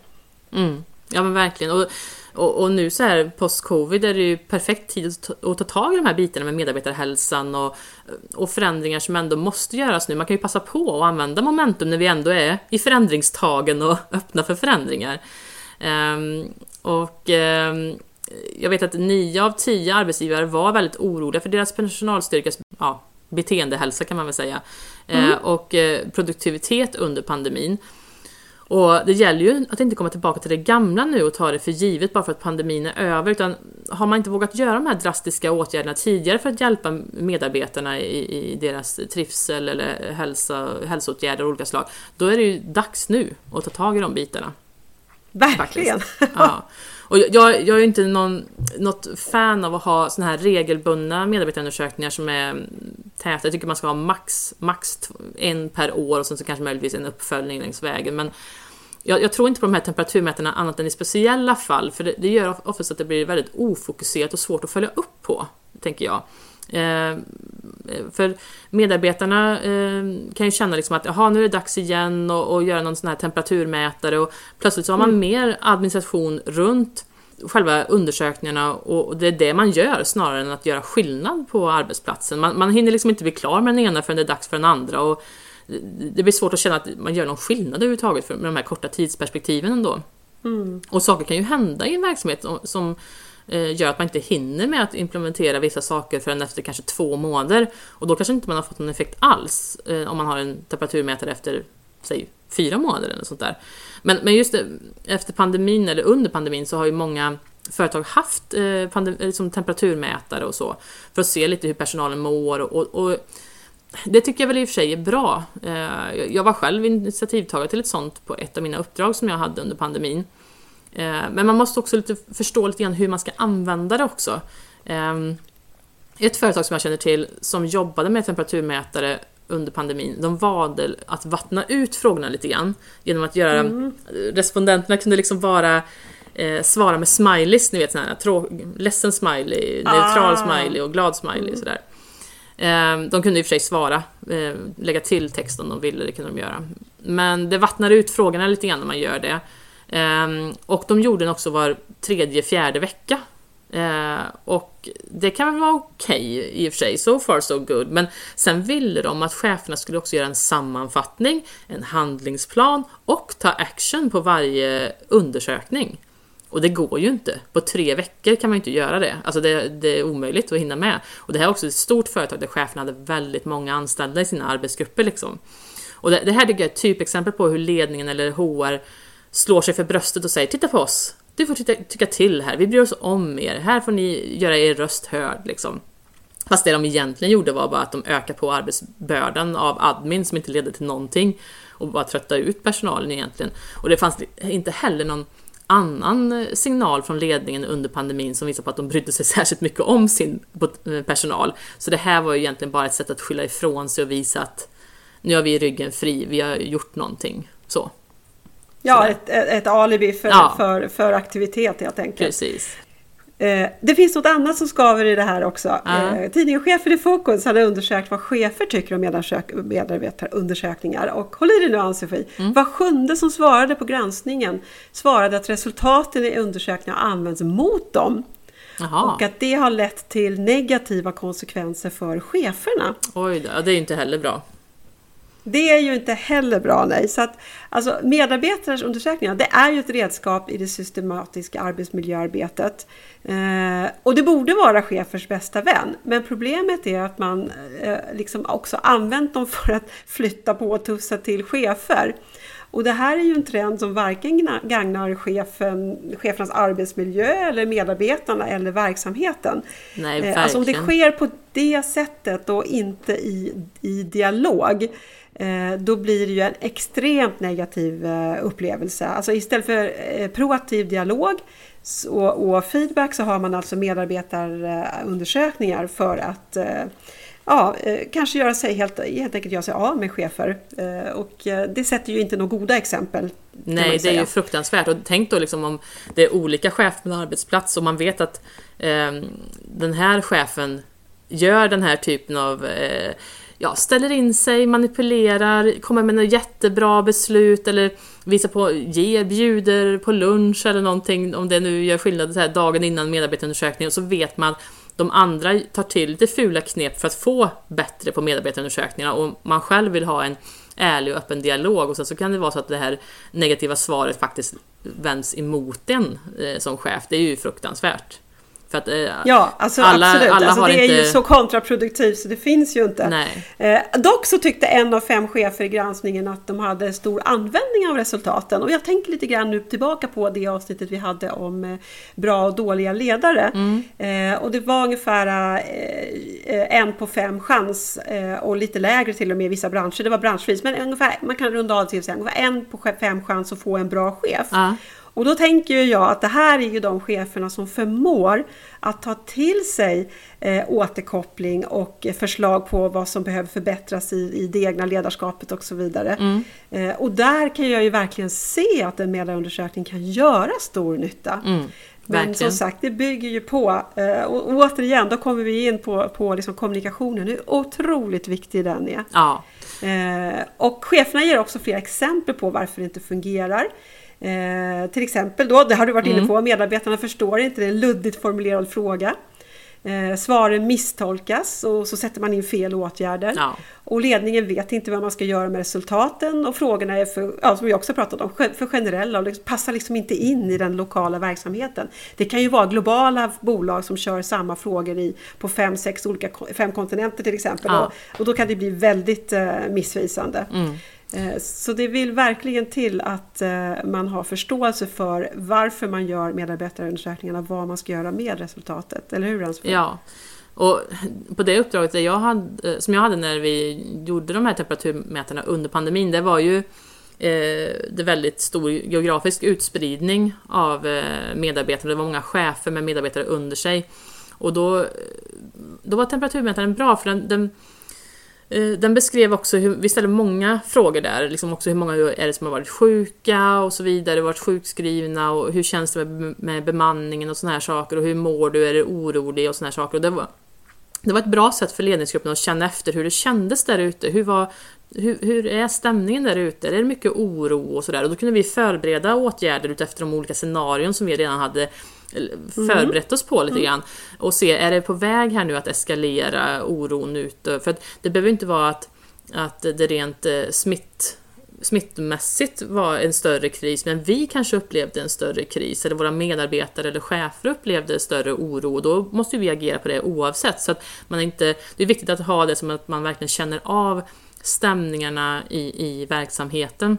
Mm. Ja men verkligen. Och och, och, nu så här post-covid är det ju perfekt tid att ta tag i de här bitarna med medarbetarhälsan och, och förändringar som ändå måste göras nu. Man kan ju passa på att använda momentum när vi ändå är i förändringstagen och öppna för förändringar. Um, och um, jag vet att nio av tio arbetsgivare var väldigt oroliga för deras personalstyrkas ja, beteendehälsa kan man väl säga. Mm. Uh, och uh, produktivitet under pandemin. Och det gäller ju att inte komma tillbaka till det gamla nu och ta det för givet bara för att pandemin är över, utan har man inte vågat göra de här drastiska åtgärderna tidigare för att hjälpa medarbetarna i, i deras trivsel eller hälsa, hälsoåtgärder av olika slag, då är det ju dags nu att ta tag i de bitarna. Verkligen! Ja. Och jag, jag är inte någon, något fan av att ha såna här regelbundna medarbetarundersökningar som är täta. Jag tycker man ska ha max, max en per år och sen så kanske möjligtvis en uppföljning längs vägen. Men jag, jag, tror inte på de här temperaturmätarna annat än i speciella fall, för det, det gör oftast att det blir väldigt ofokuserat och svårt att följa upp på, tänker jag. Eh, för medarbetarna eh, kan ju känna liksom att jaha, nu är det dags igen och, och göra någon sån här temperaturmätare och plötsligt så har man mm. mer administration runt själva undersökningarna och det är det man gör snarare än att göra skillnad på arbetsplatsen. Man, man hinner liksom inte bli klar med den ena förrän det är dags för den andra och det blir svårt att känna att man gör någon skillnad överhuvudtaget med de här korta tidsperspektiven ändå. Mm. Och saker kan ju hända i en verksamhet som Eh, gör att man inte hinner med att implementera vissa saker förrän efter kanske två månader. Och då kanske inte man har fått någon effekt alls eh, om man har en temperaturmätare efter, säg, fyra månader eller sånt där. Men, men just det, efter pandemin, eller under pandemin, så har ju många företag haft eh, liksom temperaturmätare och så för att se lite hur personalen mår och, och det tycker jag väl i och för sig är bra. Eh, jag var själv initiativtagare till ett sånt på ett av mina uppdrag som jag hade under pandemin. Eh, men man måste också lite förstå lite grann hur man ska använda det också. Ehm, ett företag som jag känner till som jobbade med temperaturmätare under pandemin, de valde att vattna ut frågorna lite grann genom att göra mm. respondenterna kunde liksom bara eh, svara med smileys, ni vet sån här trå- ledsen smiley, neutral ah. smiley och glad smiley mm. sådär. Eh, de kunde i och för sig svara, eh, lägga till text om de ville, det kunde de göra. Men det vattnar ut frågorna lite grann när man gör det. Eh, och de gjorde den också var tredje, fjärde vecka Eh, och det kan väl vara okej okay, i och för sig, so far so good. Men sen ville de att cheferna skulle också göra en sammanfattning, en handlingsplan och ta action på varje undersökning. Och det går ju inte. På tre veckor kan man ju inte göra det. Alltså det, det, är omöjligt att hinna med. Och det här är också ett stort företag där cheferna hade väldigt många anställda i sina arbetsgrupper. Liksom. Och det, det här tycker jag är ett typexempel på hur ledningen eller HR slår sig för bröstet och säger “Titta på oss! Du får tycka, tycka till här, vi bryr oss om er, här får ni göra er röst hörd liksom. Fast det de egentligen gjorde var bara att de ökade på arbetsbördan av admin som inte ledde till någonting och bara trötta ut personalen egentligen. Och det fanns inte heller någon annan signal från ledningen under pandemin som visar på att de brydde sig särskilt mycket om sin personal. Så det här var ju egentligen bara ett sätt att skylla ifrån sig och visa att nu har vi ryggen fri, vi har gjort någonting. Så. Ja, ett, ett alibi för, ja. för, för aktivitet helt enkelt. Precis. Eh, det finns något annat som skaver i det här också. Ja. Eh, tidningen Chefer i Fokus hade undersökt vad chefer tycker om medarbetarundersökningar. Och håll i dig nu Ann-Sofie. Mm. Var sjunde som svarade på granskningen svarade att resultaten i undersökningen används mot dem. Aha. Och att det har lett till negativa konsekvenser för cheferna. Oj då, det är inte heller bra. Det är ju inte heller bra, nej. Så att, alltså, medarbetares undersökningar, det är ju ett redskap i det systematiska arbetsmiljöarbetet. Eh, och det borde vara chefers bästa vän. Men problemet är att man eh, liksom också använt dem för att flytta på och tussa till chefer. Och det här är ju en trend som varken gagnar chefen, chefernas arbetsmiljö eller medarbetarna eller verksamheten. Nej, verkligen. Eh, alltså om det sker på det sättet och inte i, i dialog då blir det ju en extremt negativ eh, upplevelse. Alltså istället för eh, proaktiv dialog och feedback så har man alltså medarbetarundersökningar för att ja, kanske göra sig helt, helt enkelt göra sig av med chefer. Och det sätter ju inte några goda exempel. Nej, det är ju fruktansvärt. Och tänk då liksom om det är olika chefer på en arbetsplats och man vet att eh, den här chefen gör den här typen av eh, ja, ställer in sig, manipulerar, kommer med något jättebra beslut eller visar på, ger, bjuder på lunch eller någonting om det nu gör skillnad så här, dagen innan medarbetarundersökningen så vet man att de andra tar till lite fula knep för att få bättre på medarbetarundersökningarna och man själv vill ha en ärlig och öppen dialog och sen så kan det vara så att det här negativa svaret faktiskt vänds emot en eh, som chef. Det är ju fruktansvärt. För att, eh, ja, alltså, alla, absolut. Alla alltså, det är inte... ju så kontraproduktivt så det finns ju inte. Eh, dock så tyckte en av fem chefer i granskningen att de hade stor användning av resultaten. Och jag tänker lite grann nu tillbaka på det avsnittet vi hade om eh, bra och dåliga ledare. Mm. Eh, och det var ungefär eh, en på fem chans eh, och lite lägre till och med i vissa branscher. Det var branschvis, men ungefär, man kan runda av till att säga ungefär en på fem chans att få en bra chef. Uh. Och då tänker jag att det här är ju de cheferna som förmår att ta till sig eh, återkoppling och förslag på vad som behöver förbättras i, i det egna ledarskapet och så vidare. Mm. Eh, och där kan jag ju verkligen se att en medarbetarandersökning kan göra stor nytta. Mm. Men Verkligen. som sagt, det bygger ju på, eh, och återigen, då kommer vi in på, på liksom kommunikationen, hur otroligt viktig den är. Ja, Eh, och cheferna ger också flera exempel på varför det inte fungerar. Eh, till exempel då, det har du varit inne på, medarbetarna förstår inte, det är en luddigt formulerad fråga. Eh, svaren misstolkas och så sätter man in fel åtgärder. Ja. Och ledningen vet inte vad man ska göra med resultaten och frågorna är för, ja, som vi också pratat om, för generella och passar liksom inte in i den lokala verksamheten. Det kan ju vara globala bolag som kör samma frågor i, på fem, sex olika fem kontinenter till exempel. Ja. Och, och då kan det bli väldigt eh, missvisande. Mm. Eh, så det vill verkligen till att eh, man har förståelse för varför man gör medarbetarundersökningarna, vad man ska göra med resultatet. Eller hur Ansvar? Ja, och på det uppdraget jag hade, eh, som jag hade när vi gjorde de här temperaturmätarna under pandemin, det var ju eh, det väldigt stor geografisk utspridning av medarbetare. Det var många chefer med medarbetare under sig. Och då, då var temperaturmätaren bra för den, den Eh, den beskrev också hur, vi ställde många frågor där, liksom också hur många är det som har varit sjuka och så vidare, varit sjukskrivna och hur känns det med, med bemanningen och såna här saker och hur mår du, är du orolig och såna här saker. Och det, var, det var ett bra sätt för ledningsgruppen att känna efter hur det kändes där ute. Hur, var, hur, hur är stämningen där ute? Är det mycket oro och sådär? Och då kunde vi förbereda åtgärder utefter de olika scenarion som vi redan hade förberett oss på lite grann. Och se, är det på väg här nu att eskalera oron ute? För det behöver inte vara att, att det rent eh, smitt smittmässigt var en större kris, men vi kanske upplevde en större kris, eller våra medarbetare eller chefer upplevde större oro, och då måste vi agera på det oavsett. Så att man inte, det är viktigt att ha det som att man verkligen känner av stämningarna i, i verksamheten.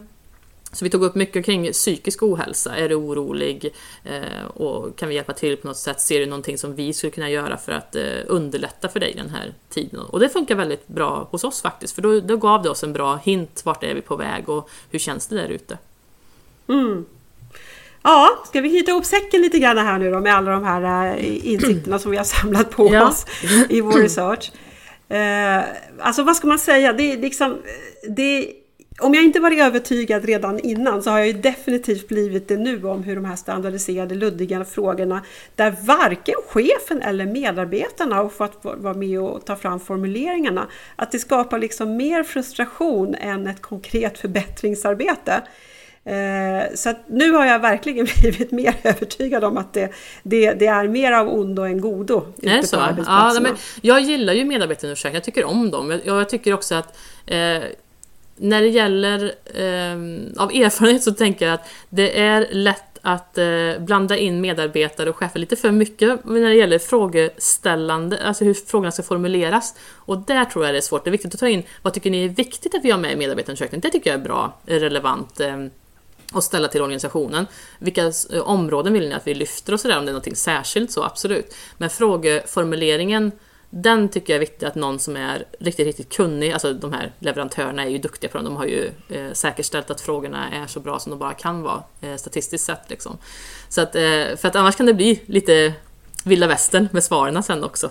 Så vi tog upp mycket kring psykisk ohälsa. Är du orolig? Eh, och kan vi hjälpa till på något sätt? Ser du någonting som vi skulle kunna göra för att eh, underlätta för dig den här tiden? Och det funkar väldigt bra hos oss faktiskt, för då, då gav det oss en bra hint. Vart är vi på väg och hur känns det där ute? Mm. Ja, ska vi knyta ihop säcken lite grann här nu då med alla de här eh, insikterna som vi har samlat på Ja. oss i vår research. Alltså vad ska man säga? Det, är liksom, det, om jag inte varit övertygad redan innan så har jag ju definitivt blivit det nu om hur de här standardiserade luddiga frågorna där varken chefen eller medarbetarna har fått vara med och ta fram formuleringarna. Att det skapar liksom mer frustration än ett konkret förbättringsarbete. Eh, Så nu har jag verkligen blivit mer övertygad om att det, det, det är mer av ondo än godo ute Är så? på Ja, arbetsplatserna. men jag gillar ju medarbetarundersökningar, jag tycker om dem. Jag, jag tycker också att eh, när det gäller, eh, av erfarenhet så tänker jag att det är lätt att eh, blanda in medarbetare och chefer lite för mycket när det gäller frågeställande, alltså hur frågorna ska formuleras. Och där tror jag det är svårt. Det är viktigt att ta in, vad tycker ni är viktigt att vi har med i medarbetarundersökningen? Det tycker jag är bra, relevant. Eh, att ställa till organisationen. Vilka eh, områden vill ni att vi lyfter och sådär, om det är något särskilt så absolut. Men frågeformuleringen, den tycker jag är viktig att någon som är riktigt, riktigt kunnig, alltså de här leverantörerna är ju duktiga på dem, de har ju eh, säkerställt att frågorna är så bra som de bara kan vara eh, statistiskt sett. Liksom. Så att, eh, för att annars kan det bli lite vilda västern med svaren sen också.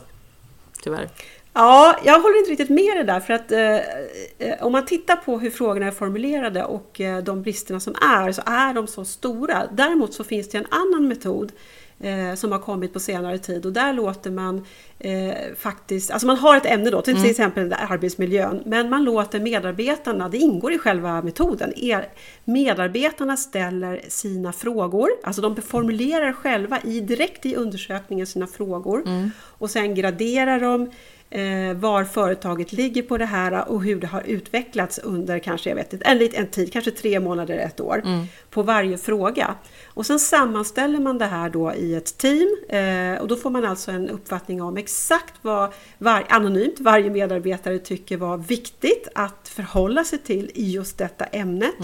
Tyvärr. Ja, jag håller inte riktigt med det där för att eh, eh, om man tittar på hur frågorna är formulerade och eh, de bristerna som är så är de så stora. Däremot så finns det en annan metod eh, som har kommit på senare tid. Och där låter man eh, faktiskt, alltså man har ett ämne då, till, till exempel arbetsmiljön, men man låter medarbetarna, det ingår i själva metoden, er, medarbetarna ställer sina frågor, alltså de formulerar själva i, direkt i undersökningen sina frågor. Och sen graderar de var företaget ligger på det här och hur det har utvecklats under kanske jag vet inte, en liten tid, kanske tre månader, ett år, på varje fråga. Och sen sammanställer man det här då i ett team eh, och då får man alltså en uppfattning om exakt vad var, anonymt varje medarbetare tycker var viktigt att förhålla sig till i just detta ämnet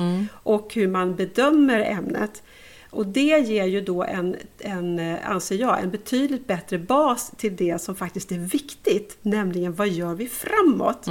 och hur man bedömer ämnet. Och det ger ju då en, en, anser jag, en betydligt bättre bas till det som faktiskt är viktigt, nämligen vad gör vi framåt?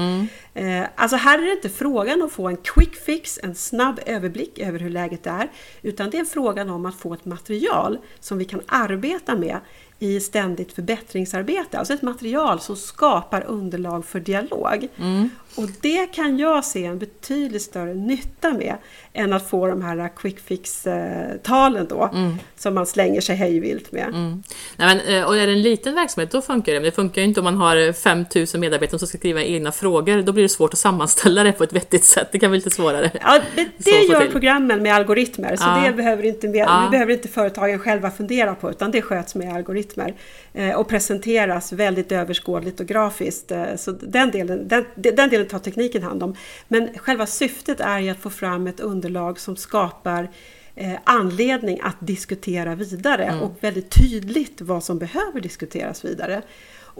Eh, alltså här är det inte frågan om att få en quick fix, en snabb överblick över hur läget är, utan det är frågan om att få ett material som vi kan arbeta med i ständigt förbättringsarbete. Alltså ett material som skapar underlag för dialog. Mm. Och det kan jag se en betydligt större nytta med än att få de här quick fix-talen då Mm. som man slänger sig hejvilt med. Mm. Nej, men, eh, och är det en liten verksamhet då funkar det, men det funkar ju inte om man har 5000 medarbetare som ska skriva egna frågor. Då blir det svårt att sammanställa det på ett vettigt sätt. Det kan bli lite svårare. Ja, det, det gör till. programmen med algoritmer, så Ja. det behöver inte, med, Ja. det behöver inte företagen själva fundera på, utan det sköts med algoritmer eh, och presenteras väldigt överskådligt och grafiskt. Eh, så den delen, den, den delen tar tekniken hand om. Men själva syftet är ju att få fram ett underlag som skapar eh, anledning att diskutera vidare och väldigt tydligt vad som behöver diskuteras vidare.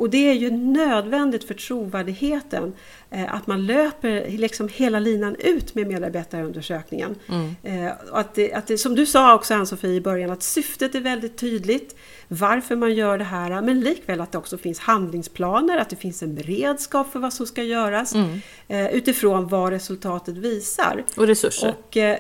Och det är ju nödvändigt för trovärdigheten eh, att man löper liksom hela linan ut med medarbetarundersökningen. Eh, och att det, att det, som du sa också Ann-Sofie i början, att syftet är väldigt tydligt, varför man gör det här, men likväl att det också finns handlingsplaner, att det finns en beredskap för vad som ska göras eh, utifrån vad resultatet visar. Och resurser. Och, eh,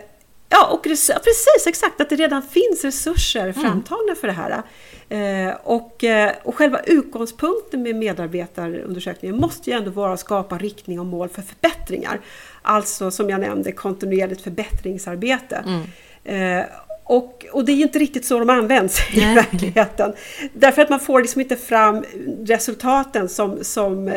ja, och precis exakt, att det redan finns resurser framtagna för det här. Eh, och, eh, och själva utgångspunkten med medarbetarundersökningen måste ju ändå vara att skapa riktning och mål för förbättringar. Alltså som jag nämnde kontinuerligt förbättringsarbete. Eh, och, och det är ju inte riktigt så de används i Nej. verkligheten. Därför att man får liksom inte fram resultaten som, som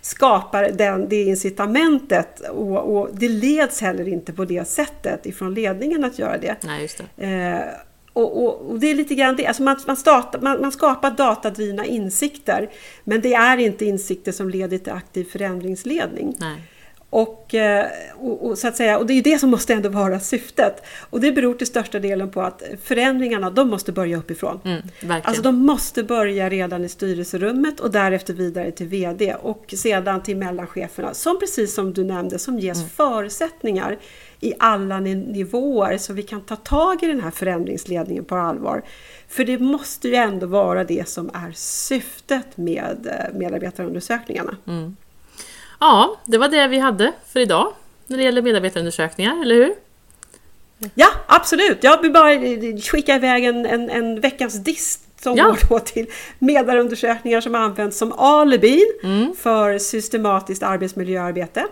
skapar den, det incitamentet och, och det leds heller inte på det sättet ifrån ledningen att göra det. Nej, just det. Och, och, och det är lite grann det, alltså man, man, startar, man, man skapar datadrivna insikter men det är inte insikter som leder till aktiv förändringsledning. Nej. Och, eh, och, och, så att säga, och det är det som måste ändå vara syftet. Och det beror till största delen på att förändringarna de måste börja uppifrån. Mm, verkligen. Alltså de måste börja redan i styrelserummet och därefter vidare till VD och sedan till mellancheferna som precis som du nämnde som ges Mm. förutsättningar i alla ni- nivåer så vi kan ta tag i den här förändringsledningen på allvar. För det måste ju ändå vara det som är syftet med eh, medarbetarundersökningarna. Mm. Ja, det var det vi hade för idag när det gäller medarbetarundersökningar, eller hur? Ja, absolut. Jag vill bara eh, skicka iväg en, en, en veckans diss som Ja. går till medarundersökningar som används som alibin Mm. för systematiskt arbetsmiljöarbete.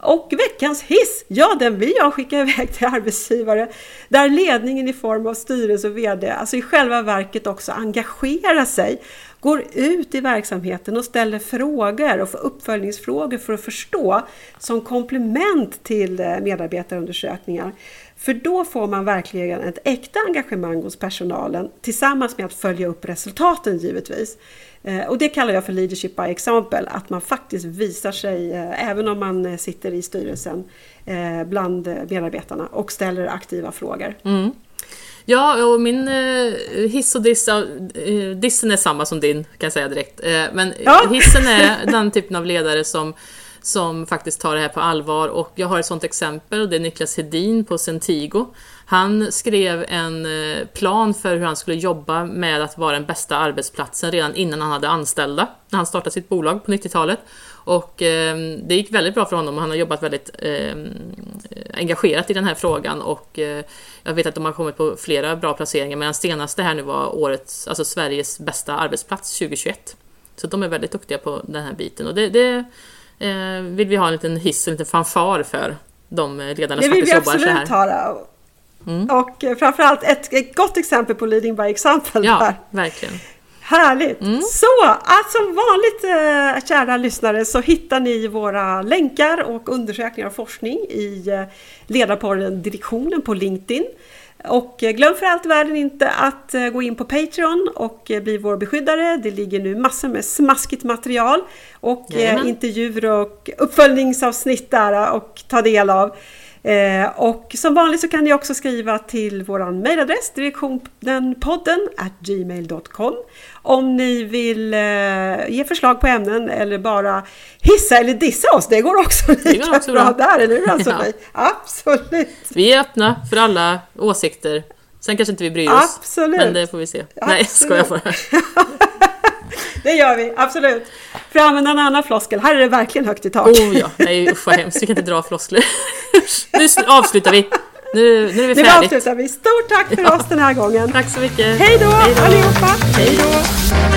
Och veckans hiss, ja den vill jag skicka iväg till arbetsgivare där ledningen i form av styrelse och VD, alltså i själva verket också engagerar sig, går ut i verksamheten och ställer frågor och får uppföljningsfrågor för att förstå som komplement till eh, medarbetarundersökningar. För då får man verkligen ett äkta engagemang hos personalen tillsammans med att följa upp resultaten givetvis. Eh, Och det kallar jag för leadership by example, att man faktiskt visar sig, eh, även om man eh, sitter i styrelsen, bland medarbetarna och ställer aktiva frågor. Mm. Ja, och min hiss och diss, dissen är samma som din kan jag säga direkt. Men Ja. hissen är den typen av ledare som, som faktiskt tar det här på allvar och jag har ett sånt exempel och det är Niklas Hedin på Centigo. Han skrev en eh, plan för hur han skulle jobba med att vara den bästa arbetsplatsen redan innan han hade anställda, när han startade sitt bolag på 90-talet. Och eh, det gick väldigt bra för honom och han har jobbat väldigt eh, engagerat i den här frågan och eh, jag vet att de har kommit på flera bra placeringar men den senaste här nu var årets, alltså Sveriges bästa arbetsplats 2021. Så de är väldigt duktiga på den här biten och det, det eh, vill vi ha en liten hiss, en liten fanfar för de ledarna Det som vill vi faktiskt jobbar så absolut här. Höra. Och eh, framförallt ett, ett gott exempel på leading by example. Ja, där. verkligen. Härligt! Mm. Så, att som vanligt eh, kära lyssnare så hittar ni våra länkar och undersökningar och forskning i eh, ledarpodden Direktionen på LinkedIn. Och eh, glöm för allt i världen inte att gå in på Patreon och bli vår beskyddare. Det ligger nu massor med smaskigt material och Jajamän. intervjuer och uppföljningsavsnitt där och ta del av. Eh, och som vanligt så kan ni också skriva till vår mejladress direktionpodden gmail.com om ni vill eh, ge förslag på ämnen eller bara hissa eller dissa oss. Det går också också bra. bra. där, eller hur Ja. Ann-Sofie? Absolut! Vi är öppna för alla åsikter. Sen kanske inte vi bryr oss. Absolut. Men det får vi se. Nej, ska jag bara. Det gör vi, absolut. För att använda en annan floskel, här är det verkligen högt i tak. Oh ja, nej usch vad hemskt. Vi kan inte dra floskler. nu avslutar vi. Nu, nu är vi Nu färdiga. avslutar vi. Stort tack för oss den här gången. Tack så mycket. Hej då. allihopa! Hej då!